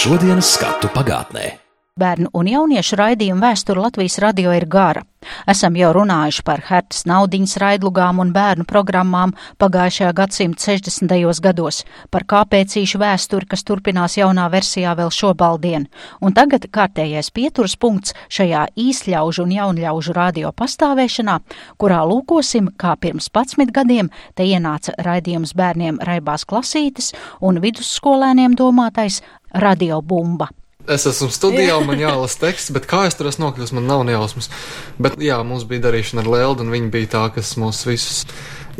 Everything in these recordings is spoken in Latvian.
Šodienas skatu pagātnē. Bērnu un jauniešu raidījuma vēsture Latvijas radio ir gara. Esam jau runājuši par Hertas naudiņas raidlugām un bērnu programmām pagājušajā gadsimta 60. gados, par kāpēcīšu vēsturi, kas turpinās jaunā versijā vēl šobaldien, un tagad kārtējais pieturas punkts šajā īsļaužu un jaunļaužu radio pastāvēšanā, kurā lūkosim, kā pirms 11 gadiem te ienāca raidījums bērniem raibās klasītes un vidusskolēniem domātais radiobumba. Es esmu studijā, un man jālasa teksts, bet kā es tur esmu nokļuvis, man nav nejausmas. Bet jā, mums bija darīšana ar Lēldu, un viņa bija tā, kas mūs visus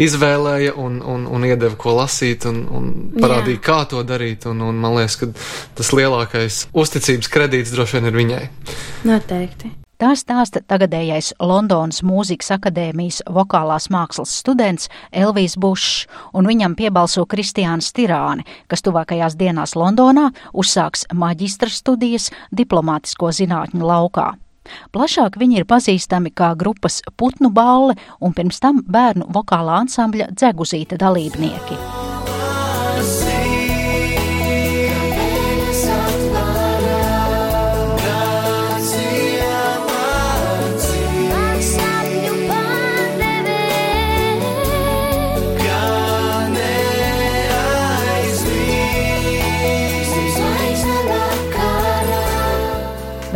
izvēlēja un, un, un iedeva, ko lasīt, un, un parādīja, jā. kā to darīt. Un, un man liekas, ka tas lielākais uzticības kredīts droši vien ir viņai. Noteikti. Tā stāsta tagadējais Londonas mūzikas akadēmijas vokālās mākslas students Elvijas Bušs, un viņam piebalso Kristiāns Tirāni, kas tuvākajās dienās Londonā uzsāks maģistra studijas diplomātisko zinātņu laukā. Plašāk viņi ir pazīstami kā grupas Putnu balle un pirms tam bērnu vokālā ansambļa Dzeguzīta dalībnieki.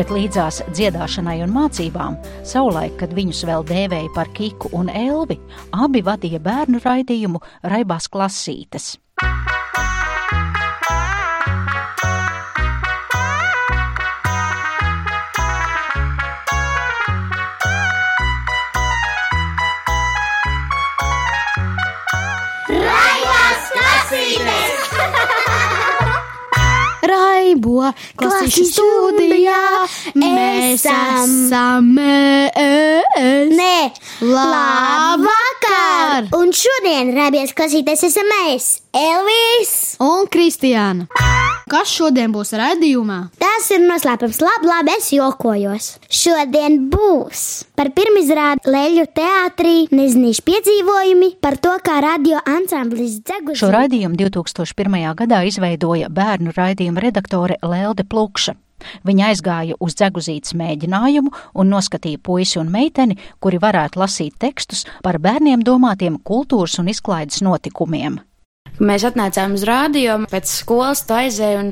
Bet līdzās dziedāšanai un mācībām, savulaik, kad viņus vēl dēvēja par Kiku un Elvi, abi vadīja bērnu raidījumu Raibās klasītes. Raibās klasītes! Raibo klasīšu studijā mēs esam mēs. Nē, Labvakar! Un šodien rābies klausīties esam mēs, Elvijas. Un Kristiāna. Kas šodien būs raidījumā? Tas ir noslēpums, labi, labi, es jokojos. Šodien būs par pirmizrādi Leļu teātrī nezinīšu piedzīvojumi par to, kā radio ansamblis dzeguši. Šo raidījumu 2001. gadā izveidoja bērnu raidījuma redaktore Lelde Plukša. Viņa aizgāja uz dzeguzītes mēģinājumu un noskatīja puisi un meiteni, kuri varētu lasīt tekstus par bērniem domātiem kultūras un izklaides notikumiem. Mēs atnācām uz rādio, pēc skolas tu aizēji, un,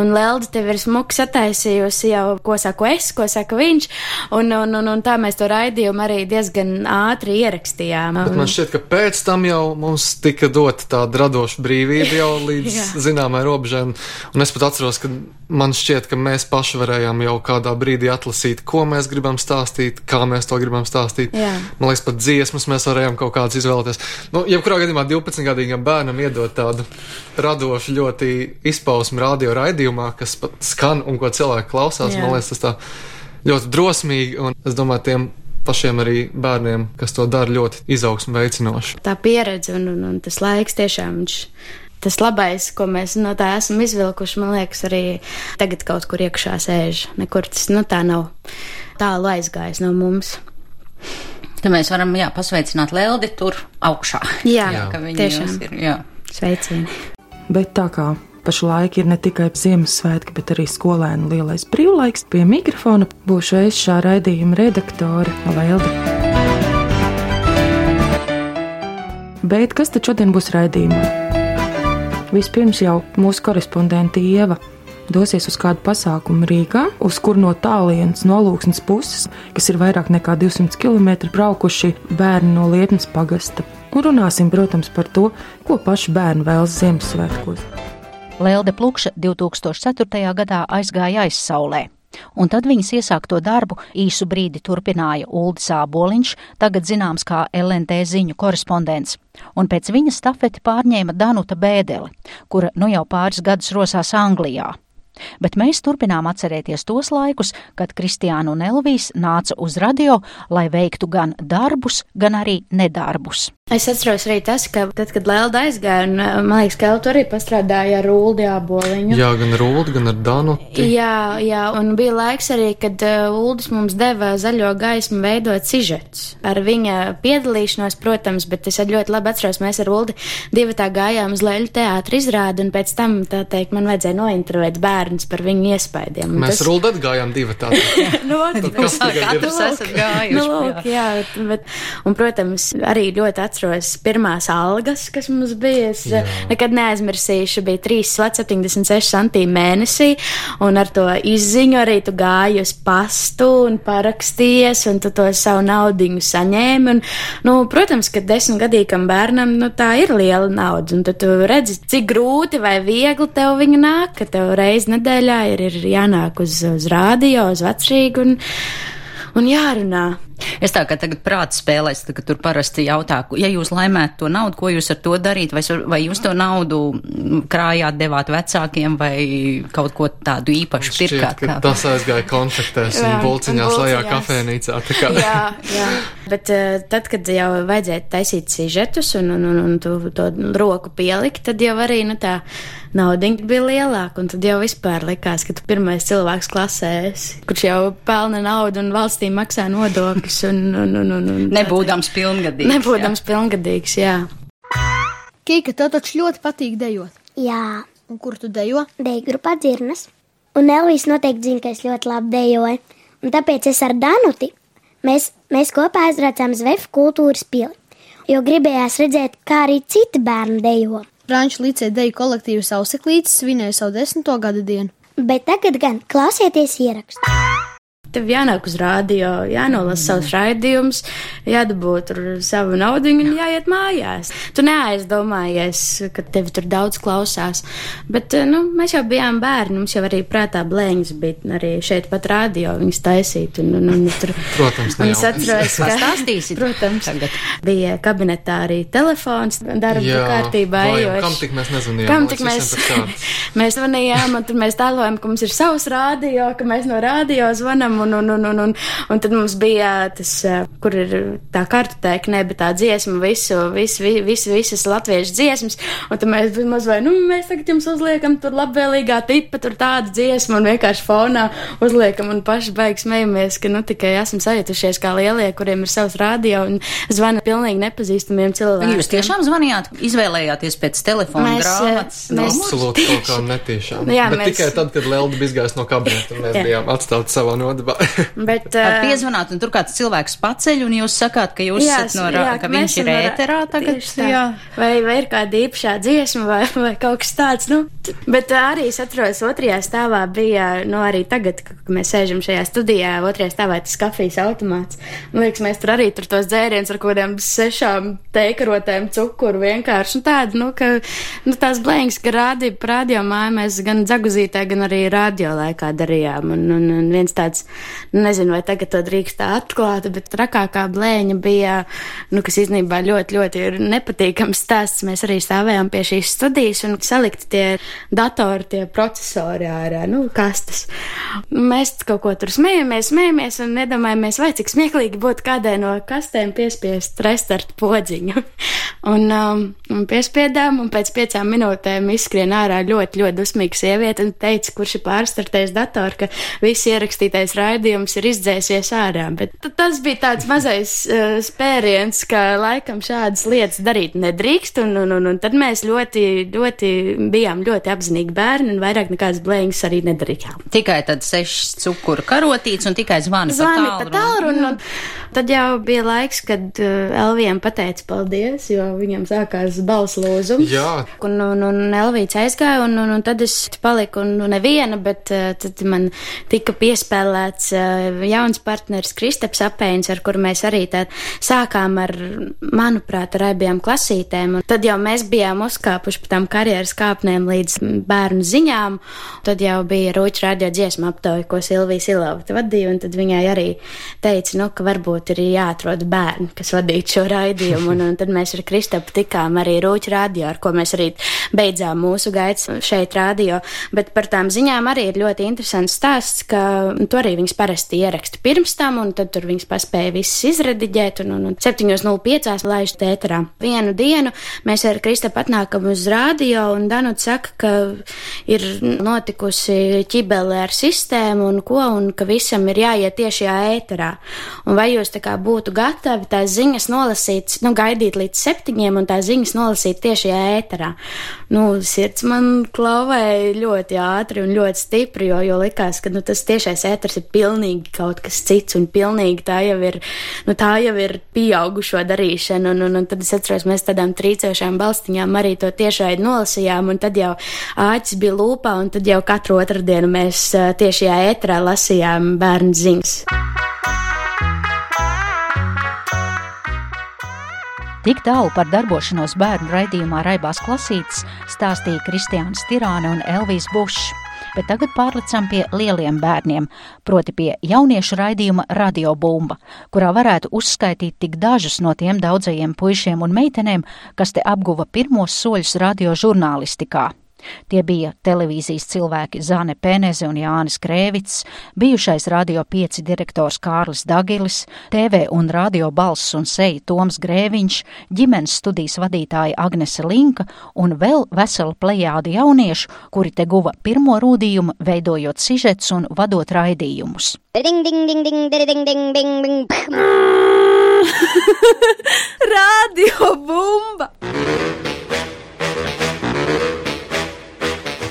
un Lelda tev ir smuki sataisījusi jau, ko saku es, ko saka viņš, un, un, un, un tā mēs to raidījumu arī diezgan ātri ierakstījām. Bet man šķiet, ka pēc tam jau mums tika dota tāda radoša brīvība jau līdz zināmai robežai, un, un es pat atceros, ka man šķiet, ka mēs paši varējām jau kādā brīdī atlasīt, ko mēs gribam stāstīt, kā mēs to gribam stāstīt. Jā. Man liekas, pat dziesmas mēs varējām kaut kādas izvēlēties. Nu, jebkurā gadījumā 12-gadīgam bērnam iedot tādu radošu, ļoti izpausmu radio raidījumā, kas pat skan un ko cilvēki klausās. Jā. Man liekas, tas tā ļoti drosmīgi, un es domāju, tiem pašiem arī bērniem, kas to dara, ļoti izaugsmu veicinoši. Tā pieredze un, un, un tas laiks tiešām viņš. Tas labais, ko mēs no tā esam izvilkuši, man liekas, arī tagad kaut kur iekšā sēž. Nekur tas nu, tā nav tālu aizgājis no mums. Tad mēs varam jā, pasveicināt Leldi tur augšā. Jā, Jā. Ka viņi tiešām. ir. Jā. Sveicieni! Bet tā kā pašlaik ir ne tikai Ziemassvētki, bet arī skolēnu lielais brīvlaiks, pie mikrofona būšu es šā raidījuma redaktore Lelde. Bet kas tad šodien būs raidījumā? Vispirms jau mūsu korespondente Ieva dosies uz kādu pasākumu Rīgā, uz kur no tālienes nolūksnes puses, kas ir vairāk nekā 200 km braukuši bērni no Lietnes pagasta. Un runāsim, protams, par to, ko paši bērni vēlas Ziemassvētkos. Lelde Plukša 2004. gadā aizgāja aizsaulē. Un tad viņas iesākto darbu īsu brīdi turpināja Uldis Āboliņš, tagad zināms kā LNT ziņu korespondents, un pēc viņa stafeti pārņēma Danuta Bēdeli, kura nu jau pāris gadus rosās Anglijā. Bet mēs turpinām atcerēties tos laikus, kad Kristiāna un Elvijas nāca uz radio, lai veiktu gan darbus, gan arī nedarbus. Es atceros arī tas, ka tad, kad Lelda aizgāja, un man liekas, ka Elta arī pastrādāja ar Uldi Āboliņu. Jā, gan ar Uldi, gan ar Danuti. Jā, jā, un bija laiks arī, kad uh, Uldis mums deva zaļo gaismu veidot sižets. Ar viņa piedalīšanos, protams, bet es ļoti labi atceros, mēs ar Uldi divi tā gājām uz Leļu teātri izrādi, un pēc tam, tā teikt, man vajadzēja nointervēt bērns par viņu iespaidiem. Mēs tas... ar Uldi atgājām divi tādi. nu, kas tagad Katrs esat gājuši. Nu, lūk, jā, bet, un, protams, arī ļoti atceros atceros pirmās algas, kas mums bija. Es Jā. nekad neaizmirsīšu, bija 3,76 centīmi mēnesī, un ar to izziņu arī tu gāji uz pastu un parakstījies, un tu to savu naudiņu saņēmi. Un, nu, protams, ka desmitgadīgam bērnam nu, tā ir liela nauda, un tu redzi, cik grūti vai viegli tev viņa nāk, ka tev reiz nedēļā ir, ir jānāk uz, uz rādio, uz vecrīgu un, un jārunā. Es tā kā tagad prāta spēlēs, ka tur parasti jautā, ja jūs laimētu to naudu, ko jūs ar to darīt, vai, vai jūs to naudu krājāt, devāt vecākiem vai kaut ko tādu īpašu Šķiet, pirkāt. Kā... Tas aizgāja konfektēs un bulciņās lejā kafēnīcā. Kā... Jā, jā. Bet uh, tad, kad jau vajadzēja taisīt sižetus un, un, un, un tu to roku pielikt, tad jau arī, nu tā, naudiņa bija lielāka, un tad jau vispār likās, ka tu pirmais cilvēks klasē esi, kurš jau pelna naudu un valstī maksā nodokļus pilngadīgs. Un, un, un, un, un, nebūdams pilngadīgs. Nebūdams jā. pilngadīgs, jā. Kika, tev taču ļoti patīk dejot. Jā. Un kur tu dejo? Deju grupā dzirnas. Un Elvis noteikti zina, ka es ļoti labi dejoju. Un tāpēc es ar Danuti mēs, mēs kopā aizbraucām Zvefu kultūras pili. Jo gribējās redzēt, kā arī citi bērni dejo. Franču līdzē deju kolektīvas auseklītes svinēja savu desmito gada dienu. Bet tagad gan klausieties ierakstu tev jānāk uz rādio, jānolasa mm. savus raidījumus, jādabū tur savu naudu un jāiet mājās. Tu neaizdomājies, ka tevi tur daudz klausās. Bet, eh, nu, mēs jau bijām bērni, mums jau arī prātā blēņas bija arī šeit pat rādio viņas taisīt. Un, un, un, tur, protams, un es atceros, ka stāstīsit. Protams, tagad. bija kabinetā arī telefons darba Jā, kārtībā. Vai, kam tik mēs nezvanījām? Kam tik mēs, mēs zvanījām, un tur mēs tēlojam, ka mums ir savs rādio, ka mēs no rādio zvanam un, un, un, un, un, un tad mums bija tas, kur ir tā kartotēka, ne, bet tā dziesma visu, visu, visu, visas latviešu dziesmas, un tad mēs maz vai, nu, mēs tagad jums uzliekam tur labvēlīgā tipa, tur tādu dziesmu, un vienkārši fonā uzliekam, un paši beigas smejamies, ka, nu, tikai esam sajutušies kā lielie, kuriem ir savs radio, un zvana pilnīgi nepazīstamiem cilvēkiem. Jūs tiešām zvanījāt, izvēlējāties pēc telefona mēs, grāmatas? Mēs absolūti kaut kā netiešām. Jā, bet mēs... tikai tad, kad Lelda bija izgājis no kabineta, un mēs bijām atstāti savā nodabā. Bet, uh, piezvanāt, un tur kāds cilvēks paceļ, un jūs sakāt, ka jūs jā, esat no rā, ka viņš ir ēterā tagad. Jā. Vai, vai ir kāda īpašā dziesma, vai, vai kaut kas tāds, nu. Bet arī es atceros, otrajā stāvā bija, nu arī tagad, kad mēs sēžam šajā studijā, otrajā stāvā tas kafijas automāts. Man liekas, mēs tur arī tur tos dzērienus ar kodiem sešām teikarotēm cukuru vienkārši, nu tādu, nu, ka, nu tās blēņas, ka rādi, rādio māja mēs gan dzaguzītē, gan arī rādio laikā darījām. Un, un, un viens tāds nezinu, vai tagad to drīkst tā atklāt, bet trakākā blēņa bija, nu, kas īstenībā ļoti, ļoti ir nepatīkams stāsts. Mēs arī stāvējām pie šīs studijas un salikti tie datori, tie procesori ārā, nu, kastes. Mēs kaut ko tur smējamies, smējamies un nedomājamies, vai cik smieklīgi būtu kādai no kastēm piespiest restart podziņu. un, um, piespiedām, un pēc piecām minūtēm izskrien ārā ļoti, ļoti dusmīga sieviete un teica, kurš ir pārstartējis datoru, ka viss ierakstītais raidījums ir izdzēsies ārā. Bet tas bija tāds mazais uh, spēriens, ka laikam šādas lietas darīt nedrīkst, un, un, un, un tad mēs ļoti, ļoti bijām ļoti apzinīgi bērni, un vairāk nekādas blēņas arī nedarījām. Tikai tad sešas cukuru karotītes un tikai zvani, zvani pa tālu. Un, un, tad jau bija laiks, kad uh, Elvijam pateica paldies, jo viņam sākās balss lūzums. Jā. Un, un, un Elvīts aizgāja, un, un, un tad es paliku, un nu, neviena, bet uh, tad man tika piespēlēts uh, jauns partneris Kristaps Apēns, ar kuru mēs arī tā sākām ar, manuprāt, ar abiem klasītēm. Un tad jau mēs bijām uzkāpuši pa tām karjeras kāpnēm līdz bērnu ziņām. Tad jau bija Rūķa radio dziesma aptauja, ko Silvija Silovta vadīja, un tad viņai arī teica, nu, ka varbūt ir jāatrod bērni, kas vadītu šo raidījumu. Un, un tad mēs ar Kristapu tikām arī Rūķa radio, ar ko mēs arī beidzām mūsu gaitas šeit radio. Bet par tām ziņām arī ir ļoti interesants stāsts, ka to arī viņa viņas parasti ieraksta pirms tam, un tad tur viņas paspēja visas izrediģēt, un, un, un 7.05. laiž tēterā. Vienu dienu mēs ar Kristapu atnākam uz rādio, un Danut saka, ka ir notikusi ķibele ar sistēmu un ko, un ka visam ir jāiet tiešajā ēterā. Un vai jūs tā kā būtu gatavi tās ziņas nolasīt, nu, gaidīt līdz septiņiem un tās ziņas nolasīt tiešajā ēterā? Nu, sirds man klauvēja ļoti ātri un ļoti stipri, jo, jo likās, ka, nu, tas tiešais ēters ir pilnīgi kaut kas cits, un pilnīgi tā jau ir, nu, tā jau ir pieaugušo darīšana, un, un, un tad es atceros, mēs tādām trīcošām balstiņām arī to tiešraidi nolasījām, un tad jau āķis bija lūpā, un tad jau katru otrdienu mēs tiešajā ēterā lasījām bērnu ziņas. Tik tālu par darbošanos bērnu raidījumā Raibās klasītes stāstīja Kristiāns Tirāne un Elvijas Bušs. Bet tagad pārlecam pie lieliem bērniem, proti pie jauniešu raidījuma Radio Bumba, kurā varētu uzskaitīt tik dažus no tiem daudzajiem puišiem un meitenēm, kas te apguva pirmos soļus radio žurnālistikā. Tie bija televīzijas cilvēki Zane Peneze un Jānis Krēvits, bijušais Radio 5 direktors Kārlis Dagilis, TV un radio balss un seja Toms Grēviņš, ģimenes studijas vadītāja Agnese Linka un vēl vesela plejādi jauniešu, kuri te guva pirmo rūdījumu, veidojot sižets un vadot raidījumus. Ding, ding, ding, ding, ding, ding, ding, ding. Radio bumba!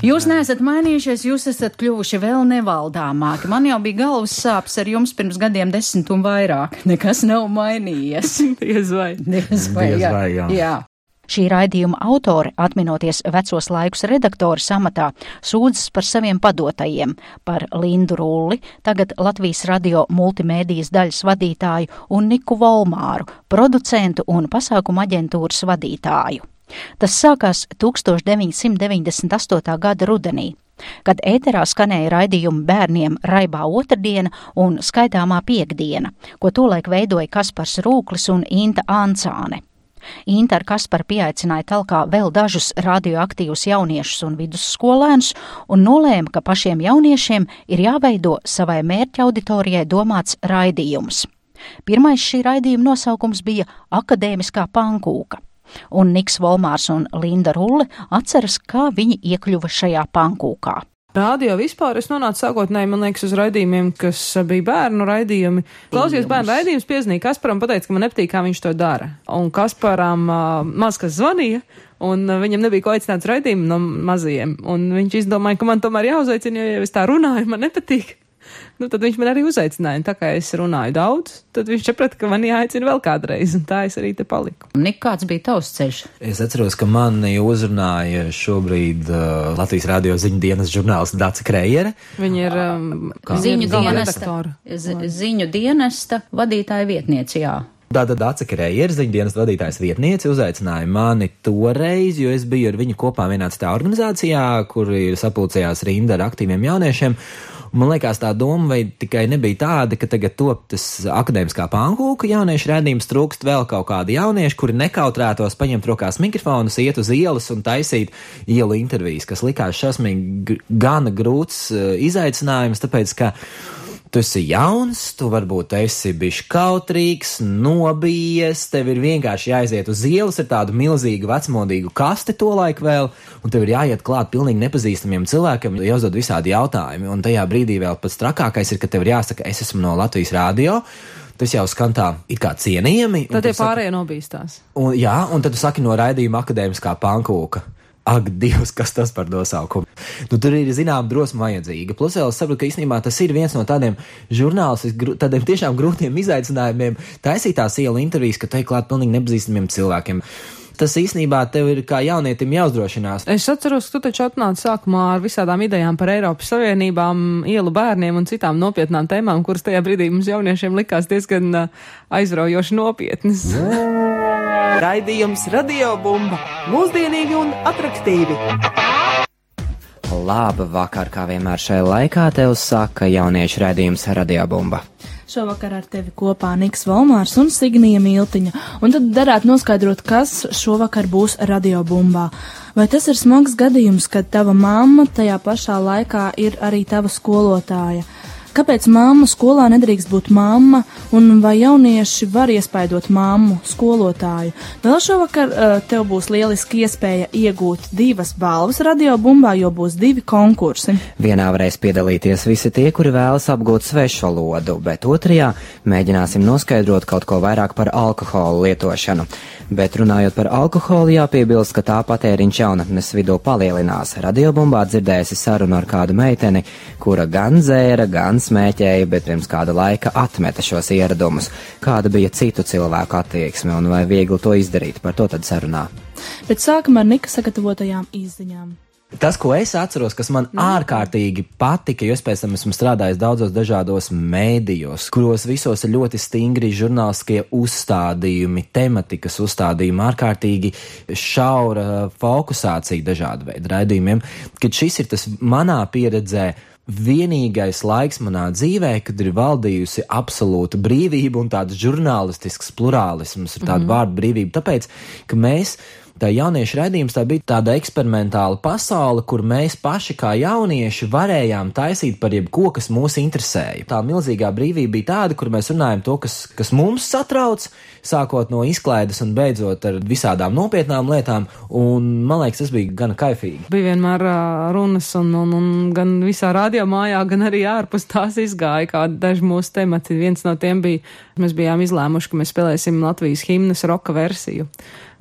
Jūs neesat mainījušies, jūs esat kļuvuši vēl nevaldāmāki. Man jau bija galvas sāpes ar jums pirms gadiem desmit un vairāk. Nekas nav mainījies. Diez vai. Diez vai, Diez jā. vai, jā. jā. Šī raidījuma autore, atminoties vecos laikus redaktora samatā, sūdzas par saviem padotajiem, par Lindu Rulli, tagad Latvijas radio multimēdijas daļas vadītāju, un Niku Volmāru, producentu un pasākumu aģentūras vadītāju. Tas sākās 1998. gada rudenī, kad ēterā skanēja raidījumi bērniem Raibā otrdiena un skaitāmā piekdiena, ko tolaik veidoja Kaspars Rūklis un Inta Ancāne. Inta ar Kasparu pieaicināja talkā vēl dažus radioaktīvus jauniešus un vidusskolēnus un nolēma, ka pašiem jauniešiem ir jāveido savai mērķa auditorijai domāts raidījums. Pirmais šī raidījuma nosaukums bija Akadēmiskā pankūka un Niks Volmārs un Linda Rulle atceras, kā viņi iekļuva šajā pankūkā. Rādio vispār es nonācu sākotnēji, man liekas, uz raidījumiem, kas bija bērnu raidījumi. Klausījos bērnu raidījumus, piezīmēju Kasparam, pateica, ka man nepatīk, kā viņš to dara. Un Kasparam uh, maz kas zvanīja, un viņam nebija ko aicināts raidījumu no mazajiem. Un viņš izdomāja, ka man tomēr jāuzaicina, jo ja es tā runāju, man nepatīk. Nu, tad viņš man arī uzaicināja, un tā kā es runāju daudz, tad viņš saprata, ka man jāaicina vēl kādreiz, un tā es arī te paliku. Nik, kāds bija tavs ceļš? Es atceros, ka mani uzrunāja šobrīd uh, Latvijas radio ziņu dienas žurnālists Dāca Krējere. Viņa ir um, viņa Ziņu dienesta, zi- ziņu dienesta vadītāja vietniece, jā. Tātad Dāca Krējere, ziņu dienas vadītājs vietniece, uzaicināja mani toreiz, jo es biju ar viņu kopā vienā citā organizācijā, kur ir sapulcējās rinda ar aktīviem jauniešiem. Man liekas, tā doma vai tikai nebija tāda, ka tagad top tas akadēmiskā pankūka jauniešu redzējums, trūkst vēl kaut kādi jaunieši, kuri nekautrētos paņemt rokās mikrofonus, iet uz ielas un taisīt ielu intervijas, kas likās šausmīgi gana grūts uh, izaicinājums, tāpēc, ka Tu esi jauns, tu varbūt esi bijis kautrīgs, nobijies, tev ir vienkārši jāiziet uz ielas ar tādu milzīgu vecmodīgu kasti to laiku vēl, un tev ir jāiet klāt pilnīgi nepazīstamiem cilvēkiem, jāuzdod visādi jautājumi. Un tajā brīdī vēl pats trakākais ir, ka tev ir jāsaka, es esmu no Latvijas rādio. Tas jau skan tā, it kā cienījami. Tad tie tu saki- pārējie nobīstās. Un, jā, un tad tu saki no raidījuma akadēmiskā pankūka. Ak, Dievs, kas tas par nosaukumu? Nu, tur ir zināma drosme vajadzīga. Plus, vēl es saprotu, ka īstenībā tas ir viens no tādiem žurnālistiskiem, tādiem tiešām grūtiem izaicinājumiem. Taisīt tās ielu intervijas, ka te ir klāt pilnīgi nepazīstamiem cilvēkiem. Tas īstenībā tev ir kā jaunietim jāuzdrošinās. Es atceros, ka tu taču atnāci sākumā ar visādām idejām par Eiropas Savienībām, ielu bērniem un citām nopietnām tēmām, kuras tajā brīdī mums jauniešiem likās diezgan uh, aizraujoši nopietnas. Raidījums Radio Bumba - mūsdienīgi un attraktīvi. Labu vakar, kā vienmēr šajā laikā tev saka jauniešu raidījums Radio Bumba. Šovakar ar tevi kopā Niks Valmārs un Signija Miltiņa, un tad darētu noskaidrot, kas šovakar būs radio bumbā. Vai tas ir smags gadījums, kad tava mamma tajā pašā laikā ir arī tava skolotāja? Kāpēc mamma skolā nedrīkst būt mamma, un vai jaunieši var iespaidot mammu, skolotāju? Vēl šovakar uh, tev būs lieliski iespēja iegūt divas balvas radiobumbā, jo būs divi konkursi. Vienā varēs piedalīties visi tie, kuri vēlas apgūt svešu valodu, bet otrajā mēģināsim noskaidrot kaut ko vairāk par alkoholu lietošanu. Bet runājot par alkoholu, jāpiebilst, ka tā patēriņš jaunatnes vidū palielinās. Radiobumbā dzirdējusi sarunu ar kādu meiteni, kura gan dzēra, gan smēķēja, bet pirms kāda laika atmeta šos ieradumus. Kāda bija citu cilvēku attieksme un vai viegli to izdarīt, par to tad sarunā. Bet sākam ar Nika sagatavotajām izziņām. Tas, ko es atceros, kas man ārkārtīgi patika, jo es pēc tam esmu strādājis daudzos dažādos mēdījos, kuros visos ir ļoti stingri žurnālistiskie uzstādījumi, tematikas uzstādījumi, ārkārtīgi šaura fokusācija dažādu veidu raidījumiem, kad šis ir tas manā pieredzē vienīgais laiks manā dzīvē, kad ir valdījusi absolūta brīvība un tāds žurnālistisks plurālisms, ir tāda mm -hmm. vārdu brīvība. Tāpēc, ka mēs tā jauniešu raidījums tā bija tāda eksperimentāla pasaule, kur mēs paši kā jaunieši varējām taisīt par jebko, kas mūs interesēja. Tā milzīgā brīvība bija tāda, kur mēs runājam to, kas, kas mums satrauc, sākot no izklaides un beidzot ar visādām nopietnām lietām, un man liekas, tas bija gan kaifīgi. Bija vienmēr uh, runas, un, un, un gan visā radiomājā, gan arī ārpus tās izgāja kādi daži mūsu temati. Viens no tiem bija, mēs bijām izlēmuši, ka mēs spēlēsim Latvijas himnas roka versiju.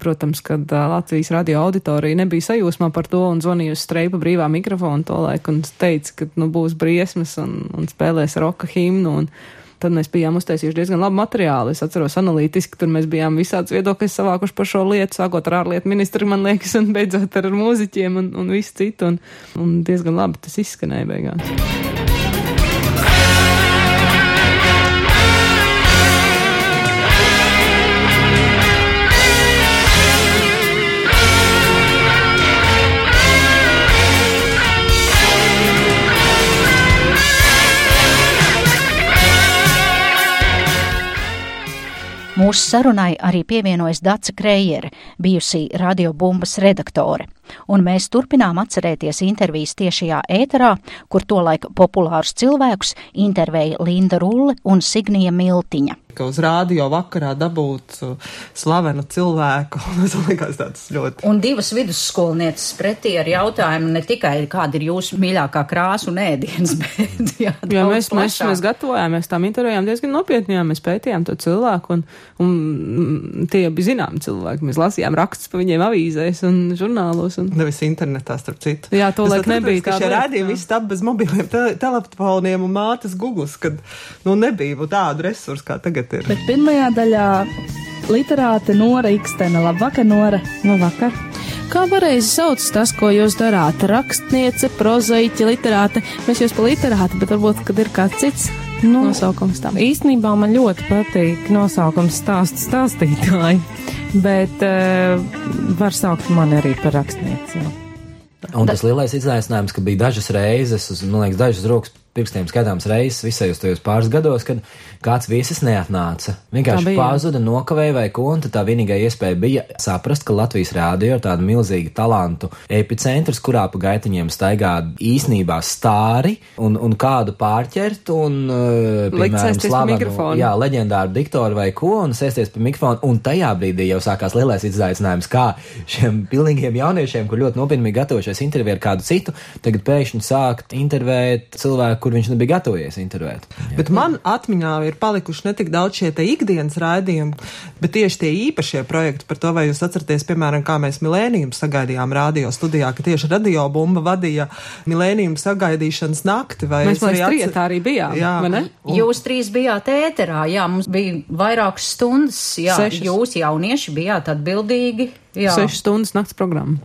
Protams, kad Latvijas radio auditorija nebija sajūsmā par to un zvanīja uz streipa brīvā mikrofonu to laiku un teica, ka nu, būs briesmas un, un spēlēs roka himnu. Un, Tad mēs bijām uztaisījuši diezgan labu materiālu. Es atceros, analītiski tur mēs bijām visādas viedokļas savākuši par šo lietu, sākot ar ārlietu ministru, man liekas, un beidzot ar mūziķiem un, un visu citu. Un, un diezgan labi tas izskanēja beigās. Mūsu sarunai arī pievienojas Dace Krejere, bijusī radiobumbas redaktore, un mēs turpinām atcerēties intervijas tiešajā ēterā, kur tolaik populārus cilvēkus intervēja Linda Rulle un Signija Miltiņa ka uz rādio vakarā dabūt uh, slavenu cilvēku. Tas likās tāds ļoti. Un divas vidusskolnieces pretī ar jautājumu ne tikai kāda ir jūsu mīļākā krāsa un ēdiens, bet jā, jā mēs, mēs, mēs gatavojāmies tam intervijām diezgan nopietni, jā, mēs pētījām to cilvēku un, un tie bija zināmi cilvēki. Mēs lasījām rakstus par viņiem avīzēs un žurnālos. Un... Nevis internetā, starp citu. Jā, to laik nebija. Ka šie rādījumi viss tap bez mobiliem te telefoniem un mātes Google, kad, nu, nebija tādu resursu kā tagad ir. Bet pirmajā daļā literāte Nora Ikstena. Labvakar, Nora! Labvakar! Kā pareizi sauc tas, ko jūs darāt? Rakstniece, prozaiķe, literāte. Mēs jūs pa literāti, bet varbūt, kad ir kāds cits nu, nosaukums tam. Īstenībā man ļoti patīk nosaukums stāstu stāstītāji, bet uh, var saukt mani arī par rakstnieci. Un tas lielais izaicinājums, ka bija dažas reizes, uz, man liekas, dažas rokas pirkstiem skatāms reizes visajos tajos pāris gados, kad kāds viesis neatnāca. Vienkārši pazuda, nokavēja vai ko, un tā vienīgā iespēja bija saprast, ka Latvijas rādio ir tāda milzīga talantu epicentrs, kurā pa gaitiņiem staigā īsnībā stāri un, un kādu pārķert un, uh, piemēram, slavenu, jā, leģendāru diktoru vai ko, un sēsties pie mikrofona, un tajā brīdī jau sākās lielais izaicinājums, kā šiem pilnīgiem jauniešiem, kur ļoti nopietni gatavojušies interviju ar kādu citu, tagad pēkšņi sākt intervēt cilvēku, kur viņš nebija gatavojies intervēt. Jā. Bet man atmiņā ir palikuši ne tik daudz šie ikdienas raidījumi, bet tieši tie īpašie projekti par to, vai jūs atceraties, piemēram, kā mēs milēnījumu sagaidījām radio studijā, ka tieši radio bumba vadīja milēnījumu sagaidīšanas nakti. Mēs arī atcer... arī bijām. Jā, un... Jūs trīs bijāt ēterā, jā, mums bija vairākas stundas, jā, Sešas. jūs jaunieši bijāt atbildīgi. Jā. Sešas stundas nakts programma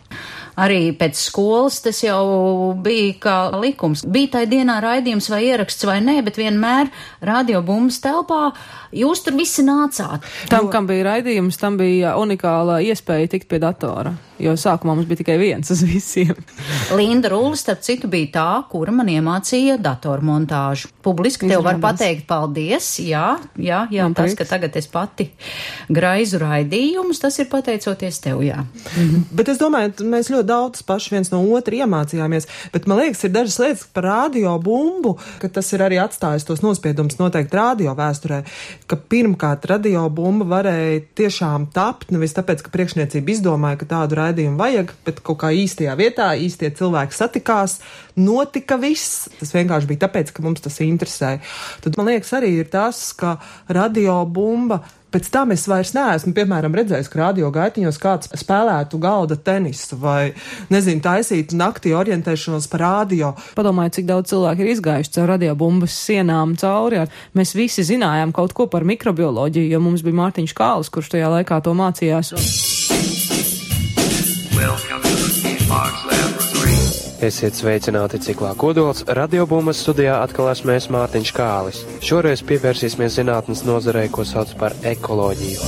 arī pēc skolas tas jau bija kā likums. Bija tai dienā raidījums vai ieraksts vai nē, bet vienmēr radiobumbas telpā jūs tur visi nācāt. Tam, jo... kam bija raidījums, tam bija unikāla iespēja tikt pie datora jo sākumā mums bija tikai viens uz visiem. Linda Rūla, starp citu, bija tā, kura man iemācīja datormontāžu. Publiski tev var pateikt paldies, jā, jā, jā, man tas, prieks. ka tagad es pati graizu raidījumus, tas ir pateicoties tev, jā. Mhm. Bet es domāju, mēs ļoti daudz paši viens no otra iemācījāmies. Bet man liekas, ir dažas lietas par radio bumbu, ka tas ir arī atstājis tos nospiedumus noteikti radio vēsturē, ka pirmkārt radio bumba varēja tiešām tapt nevis tāpēc, ka priekšniecība izdomāja, ka tādu raidījumu vajag, bet kaut kā īstajā vietā īstie cilvēki satikās, notika viss. Tas vienkārši bija tāpēc, ka mums tas interesēja. Tad man liekas, arī ir tas, ka radio bumba Pēc tam es vairs neesmu, piemēram, redzējis, ka radio gaitiņos kāds spēlētu galda tenisu vai, nezinu, taisītu naktī orientēšanos par radio. Padomājiet, cik daudz cilvēku ir izgājuši caur radiobumbas sienām cauri. Mēs visi zinājām kaut ko par mikrobioloģiju, jo mums bija Mārtiņš Kāls, kurš tajā laikā to mācījās. Esiet sveicināti ciklā kodols. Radiobumas studijā atkal esmu es Mārtiņš Kālis. Šoreiz pievērsīsimies zinātnes nozarei, ko sauc par ekoloģiju.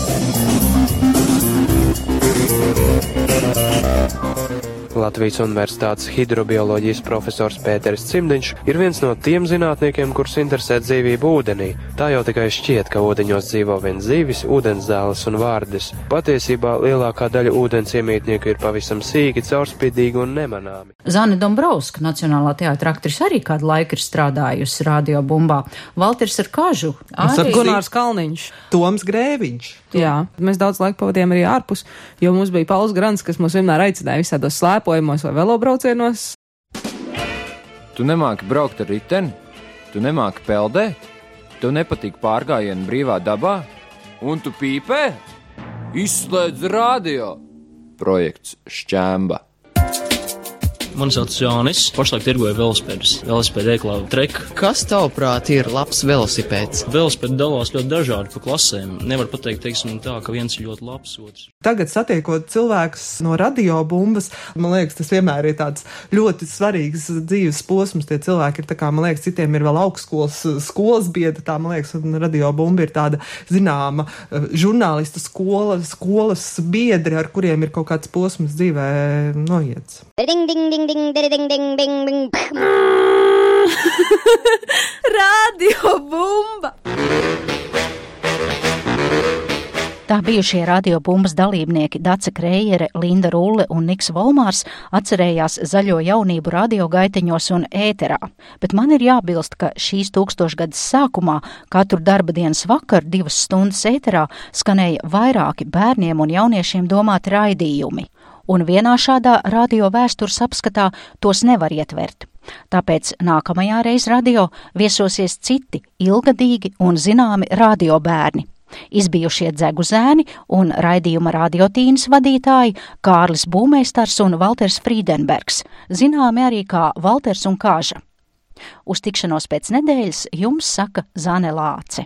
Latvijas Universitātes hidrobioloģijas profesors Pēters Cimdiņš ir viens no tiem zinātniekiem, kurus interesē dzīvība ūdenī. Tā jau tikai šķiet, ka ūdeņos dzīvo vien zīvis, ūdensdēles un vārdes. Patiesībā lielākā daļa ūdens iemītnieku ir pavisam sīki, caurspīdīgi un nemanāmi. Zana Dombrovska, Nacionālā teātra aktris, arī kādu laiku ir strādājusi radio bumbā. Valters ar kažu. Arī Gunārs Kalniņš. Toms Grēviņš. Jā, mēs daudz laika pavadījām arī ārpus, jo mums bija Pauls Grants, kas mūs vienmēr aicināja visādos slēpojumos vai velobraucienos. Tu nemāki braukt ar riteni, tu nemāki peldēt, tev nepatīk pārgājieni brīvā dabā, un tu pīpē? Izslēdz radio! Projekts Šķēmba. Mani sauc Jānis. Pašlaik tirgoju velosipēdus. Velosipēdu ēklā trek. Kas tavuprāt ir labs velosipēds? Velosipēdi dalās ļoti dažādi pa klasēm. Nevar pateikt, teiksim, tā, ka viens ir ļoti labs, otrs. Tagad satiekot cilvēkus no radio bumbas, man liekas, tas vienmēr ir tāds ļoti svarīgs dzīves posms. Tie cilvēki ir tā kā, man liekas, citiem ir vēl augstskolas skolas biedri, tā, man liekas, un radio bumba ir tāda zināma eh, žurnālista skola, skolas biedri, ar kuriem ir kaut kāds posms dzīvē noiets. Ding, ding, ding, ding, ding, ding, ding, ding. Radio bumba! Tā bijušie radiobumbas dalībnieki Dace Krējere, Linda Rulle un Niks Volmārs atcerējās zaļo jaunību radiogaitiņos un ēterā, bet man ir jābilst, ka šīs tūkstošgadas sākumā katru darba dienas vakaru divas stundas ēterā skanēja vairāki bērniem un jauniešiem domāti raidījumi, un vienā šādā radio vēstures apskatā tos nevar ietvert. Tāpēc nākamajā reiz radio viesosies citi ilgadīgi un zināmi radiobērni izbijušie dzegu zēni un raidījuma radiotīnas vadītāji Kārlis Būmēstars un Valters Frīdenbergs, zināmi arī kā Valters un Kāža. Uz tikšanos pēc nedēļas jums saka Zane Lāce.